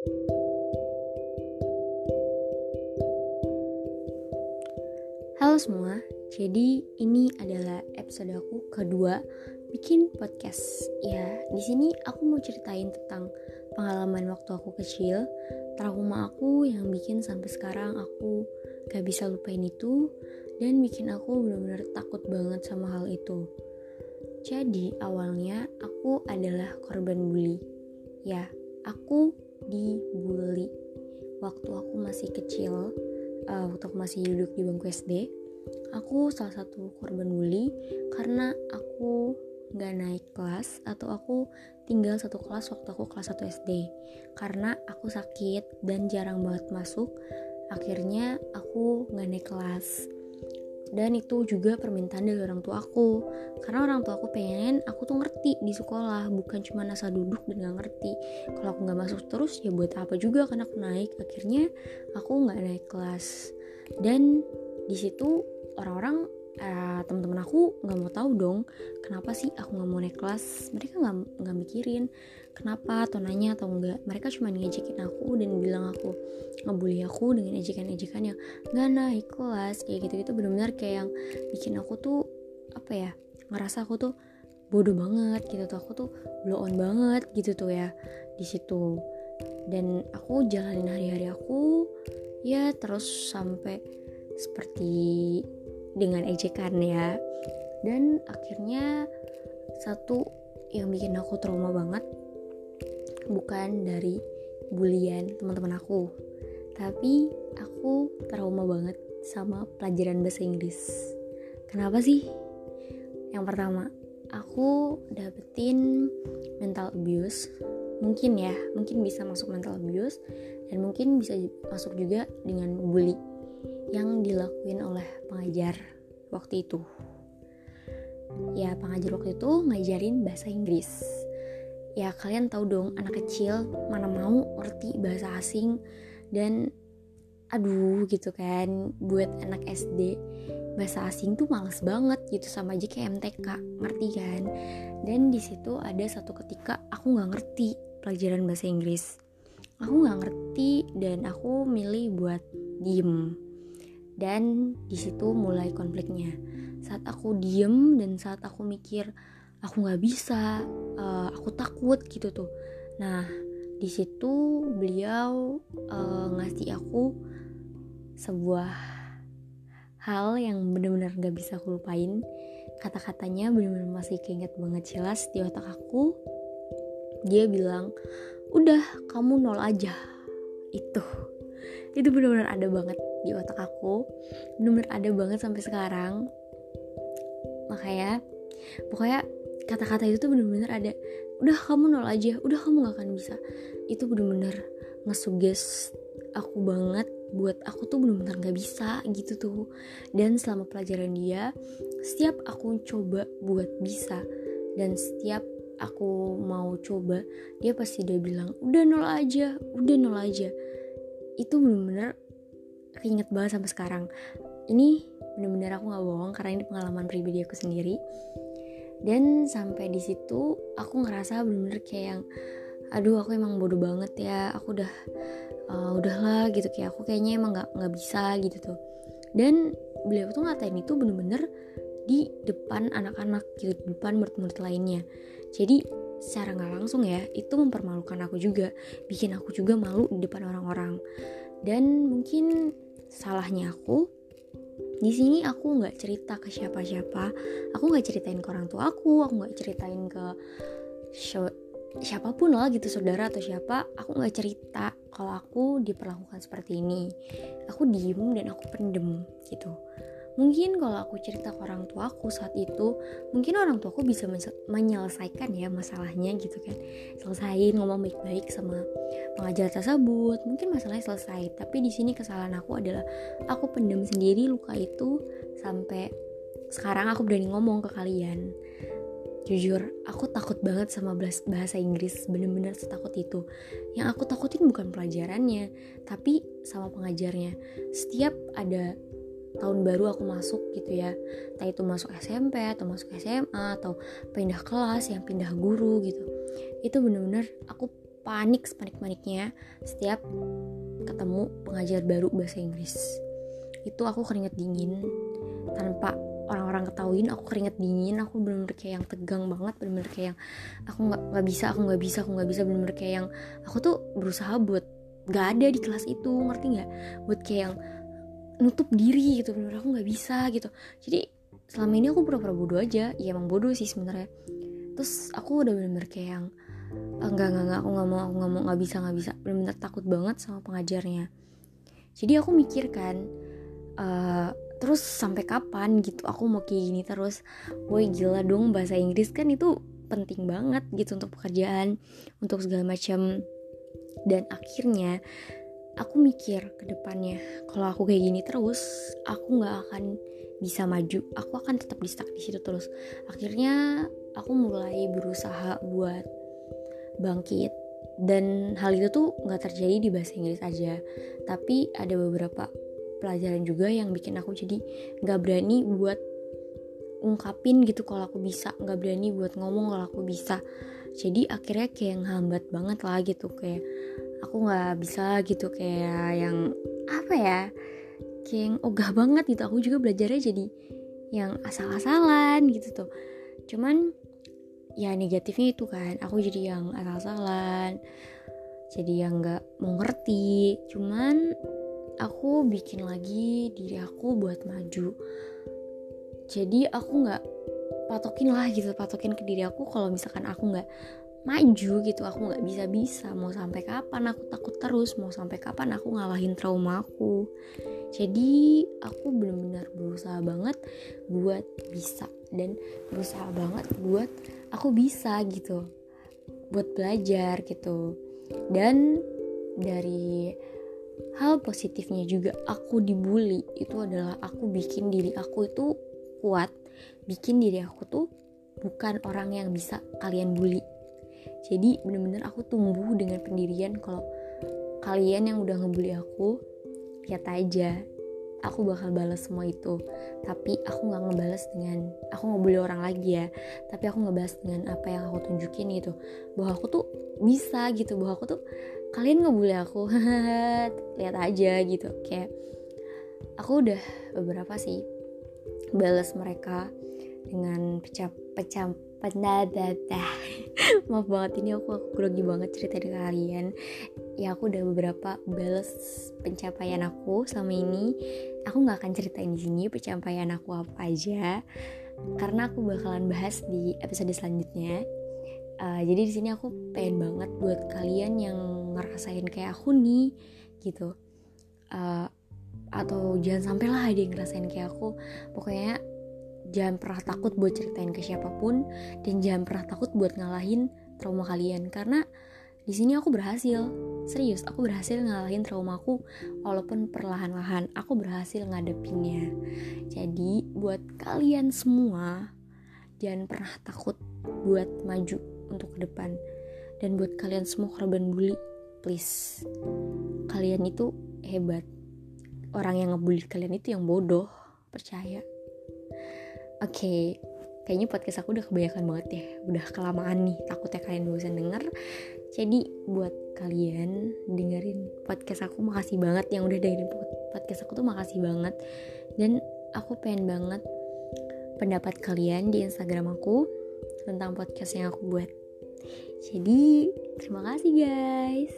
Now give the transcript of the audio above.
Halo semua, jadi ini adalah episode aku kedua bikin podcast. Ya, di sini aku mau ceritain tentang pengalaman waktu aku kecil, trauma aku yang bikin sampai sekarang aku gak bisa lupain itu dan bikin aku benar-benar takut banget sama hal itu. Jadi awalnya aku adalah korban bully. Ya, aku dibully. Waktu aku masih kecil uh, waktu aku masih duduk di bangku SD aku salah satu korban bully karena aku nggak naik kelas atau aku tinggal satu kelas waktu aku kelas 1 SD karena aku sakit dan jarang banget masuk akhirnya aku nggak naik kelas dan itu juga permintaan dari orang tua aku. Karena orang tua aku pengen aku tuh ngerti di sekolah bukan cuma asal duduk dan gak ngerti. Kalau aku nggak masuk terus ya buat apa juga karena aku naik. Akhirnya aku nggak naik kelas. Dan di situ orang-orang uh, teman-teman aku nggak mau tahu dong kenapa sih aku nggak mau naik kelas? Mereka nggak nggak mikirin kenapa atau nanya atau enggak mereka cuma ngejekin aku dan bilang aku ngebully aku dengan ejekan-ejekan yang nggak naik kelas kayak gitu gitu benar-benar kayak yang bikin aku tuh apa ya ngerasa aku tuh bodoh banget gitu tuh. Aku tuh blow on banget gitu tuh ya di situ. Dan aku jalanin hari-hari aku ya terus sampai seperti dengan ejekan ya dan akhirnya satu yang bikin aku trauma banget bukan dari bulian teman-teman aku tapi aku trauma banget sama pelajaran bahasa Inggris. Kenapa sih? Yang pertama aku dapetin mental abuse. Mungkin ya mungkin bisa masuk mental abuse dan mungkin bisa masuk juga dengan bully yang dilakuin oleh pengajar waktu itu. Ya, pengajar waktu itu ngajarin bahasa Inggris. Ya, kalian tahu dong, anak kecil mana mau ngerti bahasa asing dan aduh gitu kan, buat anak SD bahasa asing tuh males banget gitu sama aja kayak MTK, ngerti kan? Dan di situ ada satu ketika aku nggak ngerti pelajaran bahasa Inggris. Aku nggak ngerti dan aku milih buat diem dan di situ mulai konfliknya. Saat aku diem dan saat aku mikir aku nggak bisa uh, aku takut gitu tuh. Nah di situ beliau uh, ngasih aku sebuah hal yang benar-benar gak bisa aku lupain. Kata-katanya benar-benar masih keinget banget. Jelas di otak aku dia bilang udah kamu nol aja. Itu. Itu benar-benar ada banget di otak aku bener-bener ada banget sampai sekarang. Makanya pokoknya kata-kata itu tuh bener-bener ada udah kamu nol aja udah kamu gak akan bisa. Itu bener-bener ngesuges aku banget buat aku tuh bener-bener gak bisa gitu tuh. Dan selama pelajaran dia setiap aku coba buat bisa dan setiap aku mau coba dia pasti dia bilang udah nol aja udah nol aja. Itu bener-bener keinget banget sampai sekarang. Ini bener-bener aku nggak bohong karena ini pengalaman pribadi aku sendiri. Dan sampai di situ aku ngerasa bener-bener kayak yang aduh aku emang bodoh banget ya. Aku udah uh, udahlah gitu. Kayak aku kayaknya emang nggak nggak bisa gitu tuh. Dan beliau tuh ngatain itu bener-bener di depan anak-anak gitu di depan murid-murid lainnya. Jadi secara nggak langsung ya itu mempermalukan aku juga. Bikin aku juga malu di depan orang-orang dan mungkin salahnya aku di sini aku nggak cerita ke siapa-siapa. Aku nggak ceritain ke orang tua aku aku nggak ceritain ke siapa pun lah gitu saudara atau siapa. Aku nggak cerita kalau aku diperlakukan seperti ini. Aku diem dan aku pendem gitu mungkin kalau aku cerita ke orang tua aku saat itu mungkin orang tua aku bisa menyelesaikan ya masalahnya gitu kan. Selesaiin ngomong baik-baik sama pengajar tersebut mungkin masalahnya selesai. Tapi di sini kesalahan aku adalah aku pendam sendiri luka itu sampai sekarang aku berani ngomong ke kalian. Jujur aku takut banget sama bahasa Inggris bener-bener setakut itu. Yang aku takutin bukan pelajarannya tapi sama pengajarnya. Setiap ada tahun baru aku masuk gitu ya. Entah itu masuk SMP atau masuk SMA atau pindah kelas yang pindah guru gitu. Itu bener-bener aku panik panik paniknya setiap ketemu pengajar baru bahasa Inggris. Itu aku keringet dingin. Tanpa orang-orang ketahuin aku keringet dingin. Aku bener-bener kayak yang tegang banget bener-bener kayak yang aku nggak nggak bisa aku nggak bisa aku nggak bisa. Bener-bener kayak yang aku tuh berusaha buat nggak ada di kelas itu ngerti nggak? Buat kayak yang nutup diri gitu bener-bener aku nggak bisa gitu. Jadi selama ini aku pura-pura bodoh aja. Ya emang bodoh sih sebenarnya. Terus aku udah bener-bener kayak yang enggak enggak enggak aku nggak mau aku nggak mau nggak bisa nggak bisa. Bener-bener takut banget sama pengajarnya. Jadi aku mikir kan uh, terus sampai kapan gitu aku mau kayak gini terus? Woi gila dong bahasa Inggris kan itu penting banget gitu untuk pekerjaan untuk segala macam. Dan akhirnya aku mikir ke depannya kalau aku kayak gini terus aku nggak akan bisa maju. Aku akan tetap di stuck di situ terus. Akhirnya aku mulai berusaha buat bangkit. Dan hal itu tuh nggak terjadi di bahasa Inggris aja. Tapi ada beberapa pelajaran juga yang bikin aku jadi nggak berani buat ungkapin gitu kalau aku bisa. Nggak berani buat ngomong kalau aku bisa jadi akhirnya kayak hambat banget lah gitu kayak aku nggak bisa gitu kayak yang apa ya kayak yang ogah banget gitu. Aku juga belajarnya jadi yang asal-asalan gitu tuh. Cuman ya negatifnya itu kan aku jadi yang asal-asalan jadi yang nggak mau ngerti. Cuman aku bikin lagi diri aku buat maju. Jadi aku nggak patokin lah gitu patokin ke diri aku kalau misalkan aku nggak maju gitu aku nggak bisa bisa mau sampai kapan aku takut terus mau sampai kapan aku ngalahin trauma aku. Jadi aku benar-benar berusaha banget buat bisa dan berusaha banget buat aku bisa gitu buat belajar gitu. Dan dari hal positifnya juga aku dibully itu adalah aku bikin diri aku itu kuat bikin diri aku tuh bukan orang yang bisa kalian bully. Jadi bener-bener aku tumbuh dengan pendirian kalau kalian yang udah ngebully aku lihat aja aku bakal balas semua itu. Tapi aku nggak ngebales dengan aku ngebully orang lagi ya. Tapi aku ngebales dengan apa yang aku tunjukin gitu. Bahwa aku tuh bisa gitu bahwa aku tuh kalian ngebully aku. Lihat aja gitu kayak aku udah beberapa sih balas mereka dengan pecah pecah pendadah maaf banget ini aku aku grogi banget cerita dengan kalian. Ya aku udah beberapa balas pencapaian aku selama ini. Aku nggak akan ceritain di sini pencapaian aku apa aja karena aku bakalan bahas di episode selanjutnya. Uh, jadi di sini aku pengen banget buat kalian yang ngerasain kayak aku nih gitu. Uh, atau jangan sampai lah ada yang ngerasain kayak aku. Pokoknya jangan pernah takut buat ceritain ke siapa pun. Dan jangan pernah takut buat ngalahin trauma kalian. Karena di sini aku berhasil. Serius aku berhasil ngalahin traumaku walaupun perlahan-lahan aku berhasil ngadepinnya. Jadi buat kalian semua jangan pernah takut buat maju untuk ke depan. Dan buat kalian semua korban bully please. Kalian itu hebat orang yang ngebully kalian itu yang bodoh percaya. Oke okay, kayaknya podcast aku udah kebanyakan banget ya. Udah kelamaan nih takutnya kalian bosan denger. Jadi buat kalian dengerin podcast aku makasih banget yang udah dengerin podcast aku tuh makasih banget. Dan aku pengen banget pendapat kalian di Instagram aku tentang podcast yang aku buat. Jadi, terima kasih guys.